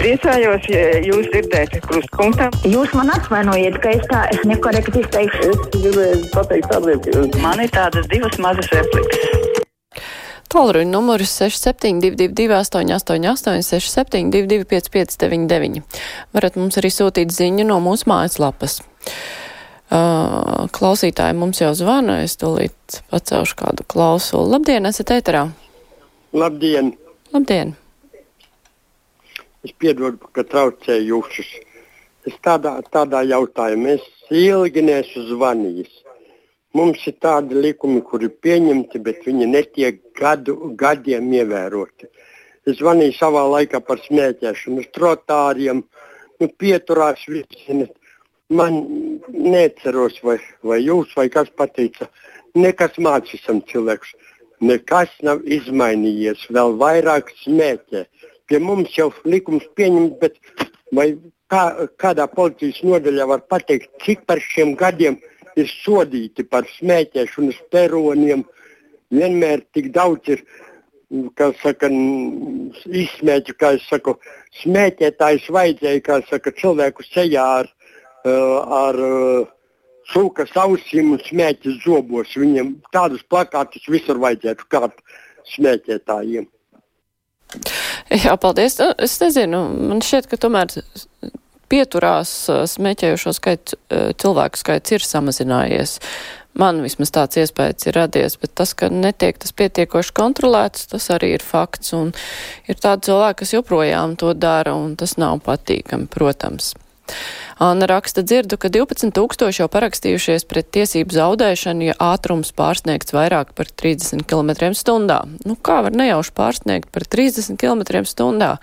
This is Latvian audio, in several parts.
Priecājos, ja jūs dzirdēsiet krustpunktā. Jūs man atvainojiet, ka es tā es nekorekti izteikšu. Es gribēju pateikt tādiem, ka man ir tādas divas mazas replikas. Tālruņa numurs 6722, 888, 672, 559, varat mums arī sūtīt ziņu no mūsu mājaslapas. Uh, klausītāji mums jau zvana, es tūlīt pacelšu kādu klausulu. Labdien, esat ēterā! Labdien! Labdien! Es piedodu, ka traucēju jūsus. Es tādā, tādā jautājumā es ilgi neesmu zvanījis. Mums ir tādi likumi, kuri ir pieņemti, bet viņi netiek gadu, gadiem ievēroti. Es zvanīju savā laikā par smēķēšanu trotāriem, nu, pieturās visi. Man neceros, vai, vai jūs, vai kas pateica, nekas mācīsim cilvēkus. Nekas nav izmainījies, vēl vairāk smēķē pie mums jau likums pieņemts, bet vai kā, kādā policijas nodaļā var pateikt, cik par šiem gadiem ir sodīti par smēķēšanu uz peroniem. Vienmēr tik daudz ir saka, izsmēķu, kā es saku, smēķētājs vajadzēja, kā saka, cilvēku sejā ar, ar sūkas ausīm un smēķis zobos. Viņam tādus plakātus visur vajadzētu kārt smēķētājiem. Jā, paldies. Nu, es nezinu, man šķiet, ka tomēr pieturās smēķējušo skaitu, cilvēku skaits ir samazinājies. Man vismaz tāds iespējas ir radies, bet tas, ka netiek tas pietiekoši kontrolēts, tas arī ir fakts. Un ir tādi cilvēki, kas joprojām to dara, un tas nav patīkami, protams. Anna raksta dzirdu, ka 12 tūkstoši jau parakstījušies pret tiesību zaudēšanu, ja ātrums pārsniegts vairāk par 30 km stundā. Nu, kā var nejauši pārsniegt par 30 km stundā?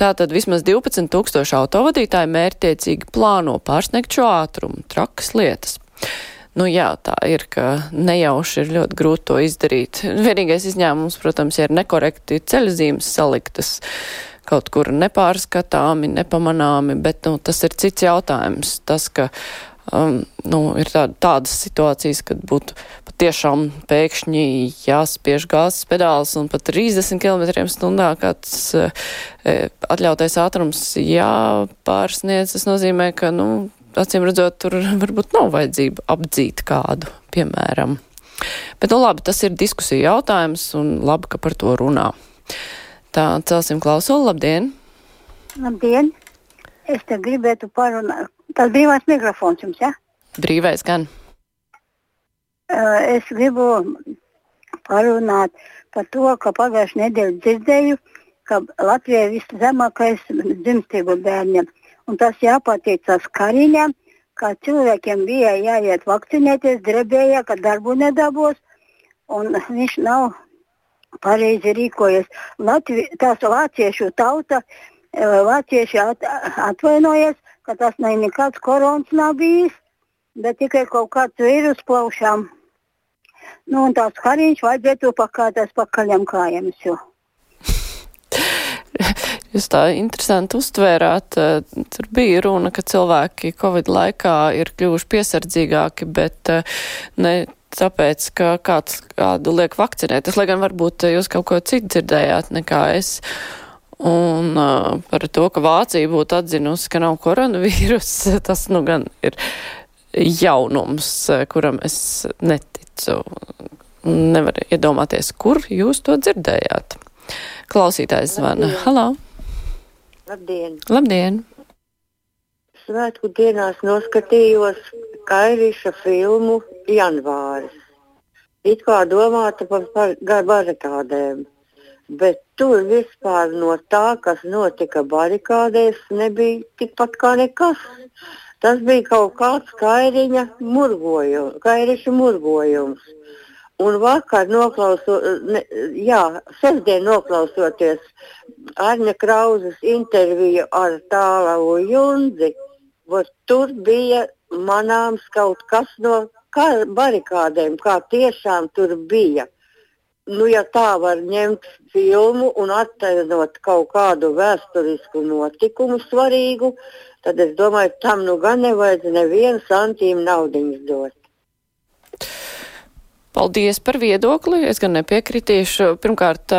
Tātad vismaz 12 tūkstoši autovadītāji mērķtiecīgi plāno pārsniegt šo ātrumu. Trakas lietas. Nu jā, tā ir, ka nejauši ir ļoti grūti to izdarīt. Vienīgais izņēmums, protams, ir nekorekti ceļzīmes saliktas kaut kur nepārskatāmi, nepamanāmi, bet nu, tas ir cits jautājums. Tas, ka um, nu, ir tā, tādas situācijas, kad būtu patiešām pēkšņi jāspiež gāzes pedāls un pat 30 km stundā kāds e, atļautais ātrums jāpārsniedz, tas nozīmē, ka, nu, acīm redzot, tur varbūt nav vajadzība apdzīt kādu, piemēram. Bet, nu labi, tas ir diskusija jautājums un labi, ka par to runā. Tā, celsim klausulu, labdien! Labdien! Es te gribētu parunāt. Tas brīvais mikrofons jums, ja? Brīvais gan. Es gribu parunāt par to, ka pagājušajā nedēļā dzirdēju, ka Latvijā ir viszemākais dzimstību bērniem. Un tas jāpateicas Kariņam, ka cilvēkiem bija jāiet vakcinēties, drebēja, ka darbu nedabos. Un viņš nav pareizi rīkojas. Latvi, tās vāciešu tauta, eh, vācieši at, atvainojas, ka tas ne nekāds korons nav bijis, bet tikai kaut kāds vīrus plaušām. Nu, un tās kariņš vajadzētu pakāpties pakaļam kājām. Jūs tā interesanti uztvērāt. Tur bija runa, ka cilvēki Covid laikā ir kļuvuši piesardzīgāki, bet ne tāpēc, ka kāds kādu liek vakcinēt. Tas, lai gan varbūt jūs kaut ko citu dzirdējāt nekā es. Un uh, par to, ka Vācija būtu atzinusi, ka nav koronavīrus, tas nu gan ir jaunums, kuram es neticu. Nevar iedomāties, kur jūs to dzirdējāt. Klausītājs zvana. Halo! Labdien! Labdien! Svētku dienās noskatījos Kairiša filmu Janvāris. It kā domāta par, par barikādēm, bet tur vispār no tā, kas notika barikādēs, nebija tikpat kā nekas. Tas bija kaut kāds kairiņa murgojums, kairiša murgojums. Un vakar noklausot, jā, sestdien noklausoties Arņa Krauzes interviju ar tālu Junzi, tur bija manāms kaut kas no kā barikādēm, kā tiešām tur bija. Nu, ja tā var ņemt filmu un attēlot kaut kādu vēsturisku notikumu svarīgu, tad es domāju, tam nu gan nevajadz nevienu santīmu naudiņas dot. Paldies par viedokli. Es gan nepiekritīšu. Pirmkārt,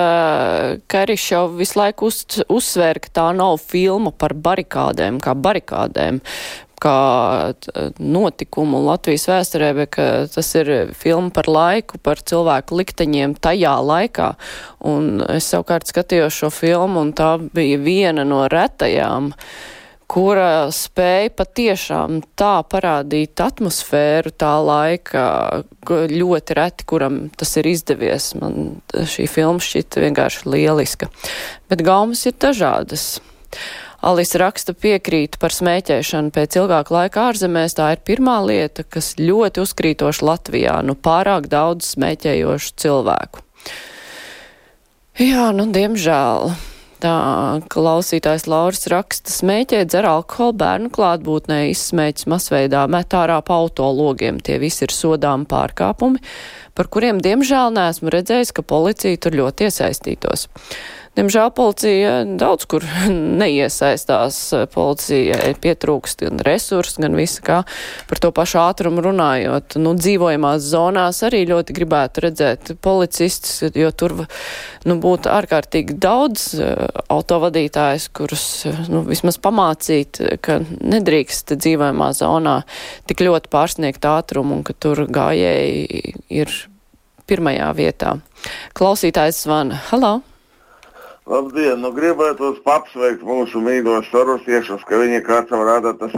Karišs jau visu laiku uz, uzsvēra, ka tā nav filma par barikādēm, kā barikādēm kā notikumu Latvijas vēsturē, bet ka tas ir filma par laiku, par cilvēku likteņiem tajā laikā. Un es savukārt skatījos šo filmu, un tā bija viena no retajām uh, kura spēja patiešām tā parādīt atmosfēru tā laika, ļoti reti, kuram tas ir izdevies. Man šī filma šķita vienkārši lieliska. Bet gaumas ir dažādas. Alis raksta piekrīt par smēķēšanu pēc ilgāka laika ārzemēs. Tā ir pirmā lieta, kas ļoti uzkrītoši Latvijā, nu pārāk daudz smēķējošu cilvēku. Jā, nu, diemžēl. Tā klausītājs Lauris raksta, smēķē dzer alkoholu bērnu klātbūtnē, izsmēķis masveidā, met ārā pa autologiem. Tie visi ir sodām pārkāpumi, par kuriem diemžēl neesmu redzējis, ka policija tur ļoti iesaistītos. Diemžēl policija daudz kur neiesaistās. Policijai pietrūkst gan resursu, gan visa kā par to pašu ātrumu runājot. Nu, dzīvojamās zonās arī ļoti gribētu redzēt policistus, jo tur nu, būtu ārkārtīgi daudz uh, autovadītājs, kurus nu, vismaz pamācīt, ka nedrīkst dzīvojamā zonā tik ļoti pārsniegt ātrumu un ka tur gājēji ir pirmajā vietā. Klausītājs zvana. Halo! Labdien! Nu, gribētu apsveikt mūsu mīļos sarusiešus, ka viņi katram rāda tas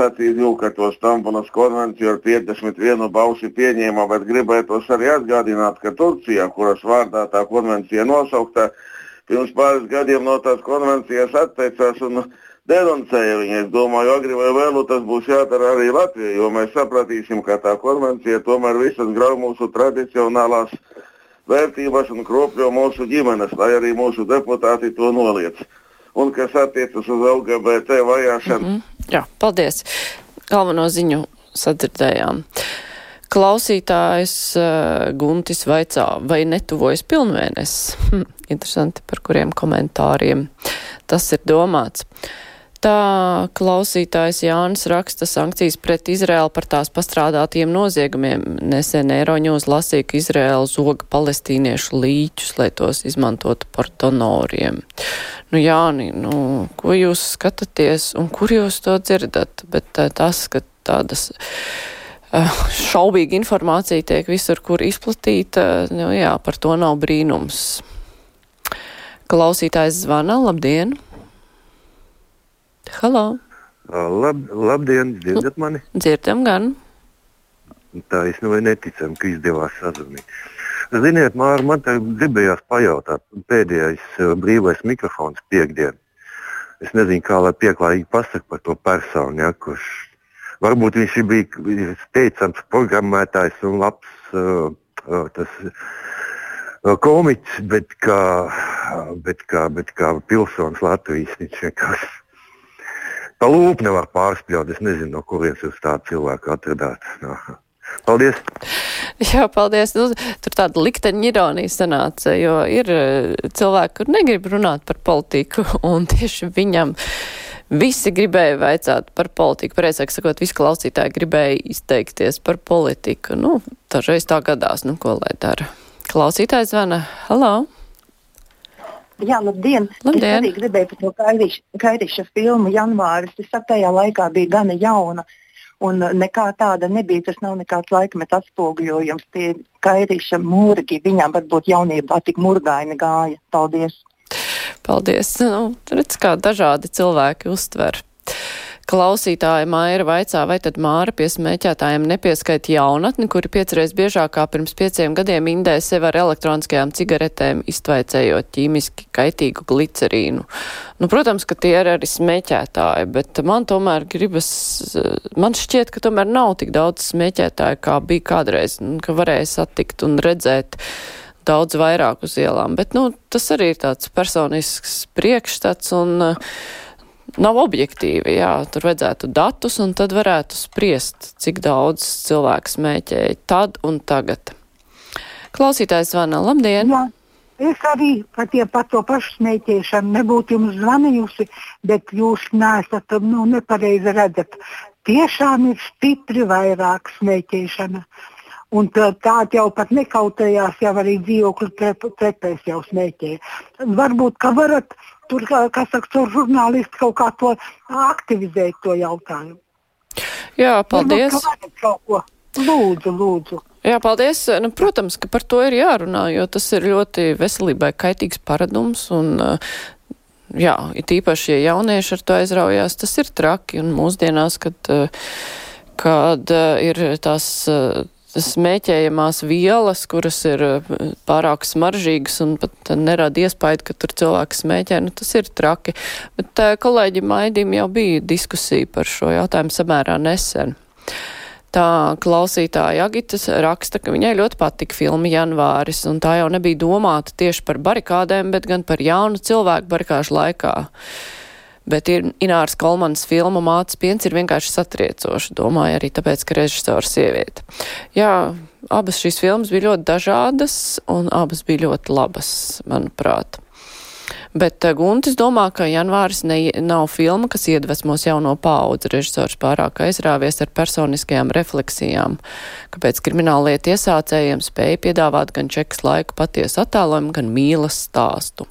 to Stambulas konvenciju ar 51 balsi pieņēma, bet gribētu arī atgādināt, ka Turcija, kuras vārdā tā konvencija nosaukta, pirms pāris gadiem no tās konvencijas atteicās un denoncēja viņu. Es domāju, agri vai vēlu tas būs jādara arī Latvijai, jo mēs sapratīsim, ka tā konvencija tomēr visas grauj mūsu tradicionālās vērtības un kropļo mūsu ģimenes, lai arī mūsu deputāti to noliec. Un kas attiecas uz LGBT vajāšanu. Mm -hmm. Jā, paldies. Galveno ziņu sadzirdējām. Klausītājs uh, Guntis vaicā, vai netuvojas pilnvēnes? Hm, interesanti, par kuriem komentāriem tas ir domāts. Uh, Tā klausītājs Jānis raksta sankcijas pret Izrēlu par tās pastrādātiem noziegumiem. Nesen Eiroņos lasīja, ka Izrēla zoga palestīniešu līķus, lai tos izmantotu par donoriem. Nu, Jāni, nu, ko jūs skatāties un kur jūs to dzirdat? Bet tā, tas, ka tādas uh, šaubīga informācija tiek visur, kur izplatīta, nu, jā, par to nav brīnums. Klausītājs zvana, labdien! Halo! Lab, labdien, dzirdat mani? Dzirdam gan. Tā es nu neticam, ka izdevās sazvanīt. Ziniet, Māra, man te gribējās pajautāt, pēdējais brīvais mikrofons piekdien. Es nezinu, kā lai pieklājīgi pasaka par to personu, ja, kurš varbūt viņš bija teicams programmētājs un labs uh, uh, tas, uh, komiķis, bet kā, bet kā, bet kā pilsonis Latvijas viņš vienkārši Pa lūpu nevar pārspļaut. Es nezinu, no kurienes jūs tādu cilvēku atradāt. No. Paldies! Jā, paldies. Nu, tur tāda likteņa ironija sanāca, jo ir eh, cilvēki, kur negrib runāt par politiku, un tieši viņam visi gribēja vaicāt par politiku. Pareizāk sakot, visi klausītāji gribēja izteikties par politiku. Nu, dažreiz tā gadās, nu, ko lai dara. Klausītājs zvana. Halo! Jā, labdien! labdien. Es arī gribēju par to Kairiša, Kairiša filmu janvāris. Es tajā laikā bija gana jauna. Un nekā tāda nebija. Tas nav nekāds laikmeta atspoguļojums. Tie kairiša mūrgi, viņām varbūt jaunībā tik murgaini gāja. Paldies! Paldies! Nu, redz, kā dažādi cilvēki uztver. Klausītāja Maira vaicā, vai tad Māra pie smēķētājiem nepieskait jaunatni, kuri piecreiz biežāk kā pirms pieciem gadiem indē sev ar elektroniskajām cigaretēm, iztvaicējot ķīmiski kaitīgu glicerīnu. Nu, protams, ka tie ir arī smēķētāji, bet man tomēr gribas, man šķiet, ka tomēr nav tik daudz smēķētāju, kā bija kādreiz, ka varēja satikt un redzēt daudz vairāk uz ielām. Bet, nu, tas arī ir tāds personisks priekšstats un uh, nav objektīvi. Jā, tur vajadzētu datus, un tad varētu spriest, cik daudz cilvēku smēķēja tad un tagad. Klausītājs zvana, labdien! Jā. Es arī par, tie, par to pašu smēķēšanu nebūtu jums zvanījusi, bet jūs neesat nu, nepareizi redzat. Tiešām ir stipri vairāk smēķēšana. Un tā, tā jau pat nekautējās, jau arī dzīvokļu trep, trepēs jau smēķēja. Varbūt, ka varat tur, kā, saka, tur žurnālisti kaut kā to aktivizēt to jautājumu. Jā, paldies. Varbūt. Lūdzu, lūdzu. Jā, paldies. Nu, protams, ka par to ir jārunā, jo tas ir ļoti veselībai kaitīgs paradums. Un, jā, it īpaši, ja jaunieši ar to aizraujās, tas ir traki. Un mūsdienās, kad, kad ir tās smēķējamās vielas, kuras ir pārāk smaržīgas un pat nerada iespēju, ka tur cilvēks smēķē, nu tas ir traki. Bet kolēģi Maidim jau bija diskusija par šo jautājumu samērā nesen. Tā klausītāja Agitas raksta, ka viņai ļoti patika filma Janvāris, un tā jau nebija domāta tieši par barikādēm, bet gan par jaunu cilvēku barikāžu laikā. Bet ir Ināras Kolmanas filma Mātes piens ir vienkārši satriecoša, domāju arī tāpēc, ka režisors sieviete. Jā, abas šīs filmas bija ļoti dažādas, un abas bija ļoti labas, manuprāt. Bet eh, Guntis domā, ka janvāris ne, nav filma, kas iedvesmos jauno paudzi. Režisors pārāk aizrāvies ar personiskajām refleksijām, kāpēc krimināllieta iesācējiem spēja piedāvāt gan čekas laiku patiesu attēlojumu, gan mīlas stāstu.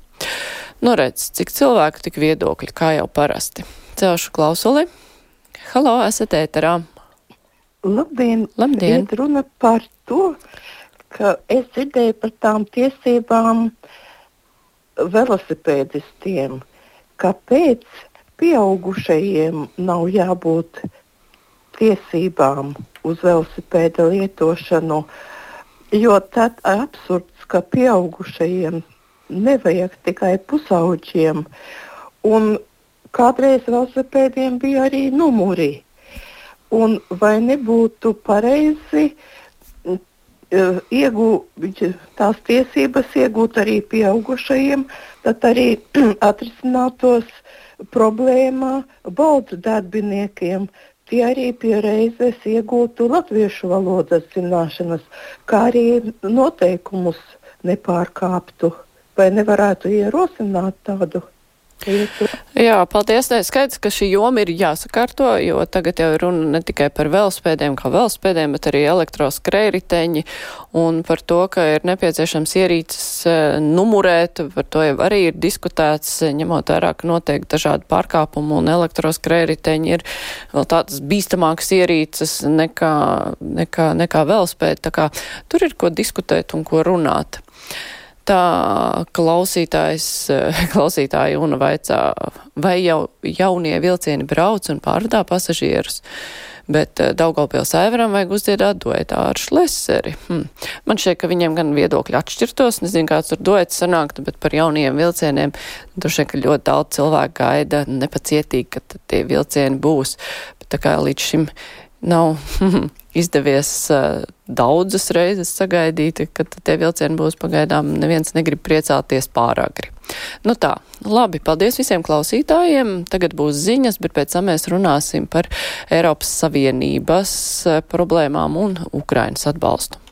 Nu, redz, cik cilvēku, tik viedokļi, kā jau parasti. Celšu klausuli. Halo, esat ēterā. Labdien! Labdien! Runa par to, ka es dzirdēju par tām tiesībām, velosipēdistiem, kāpēc pieaugušajiem nav jābūt tiesībām uz velosipēda lietošanu, jo tad absurds, ka pieaugušajiem nevajag tikai pusauģiem, un kādreiz velosipēdiem bija arī numuri. Un vai nebūtu pareizi Eh, iegūt tās tiesības iegūt arī pieaugušajiem, tad arī atrisinātos problēma baldu darbiniekiem. Tie arī pie reizes iegūtu latviešu valodas zināšanas, kā arī noteikumus nepārkāptu. Vai nevarētu ierosināt tādu? Jā, paldies. Nē, skaidrs, ka šī joma ir jāsakārto, jo tagad jau ir runa ne tikai par velospēdiem, kā velospēdiem, bet arī elektroskrējriteņi un par to, ka ir nepieciešams ierīces e, numurēt, par to jau arī ir diskutēts, ņemot vērā, ka notiek dažādi pārkāpumi un elektroskrējriteņi ir vēl tādas bīstamākas ierīces nekā, nekā, nekā velospēdi. Tā kā tur ir ko diskutēt un ko runāt. Tā klausītājs, klausītāja Una vaicā, vai jau jaunie vilcieni brauc un pārvadā pasažierus, bet eh, Daugaupils Aivaram vajag uzdziedāt duetā ar Šleseri. Hm. Man šķiet, ka viņiem gan viedokļi atšķirtos, nezinu, kāds tur duets sanāktu, bet par jaunajiem vilcieniem tur šeit, ka ļoti daudz cilvēku gaida nepacietīgi, ka tie vilcieni būs. Bet tā kā līdz šim nav izdevies uh, daudzas reizes sagaidīt, ka tie vilcieni būs pagaidām. Neviens negrib priecāties pāragri. Nu tā, labi, paldies visiem klausītājiem. Tagad būs ziņas, bet pēc tam mēs runāsim par Eiropas Savienības problēmām un Ukrainas atbalstu.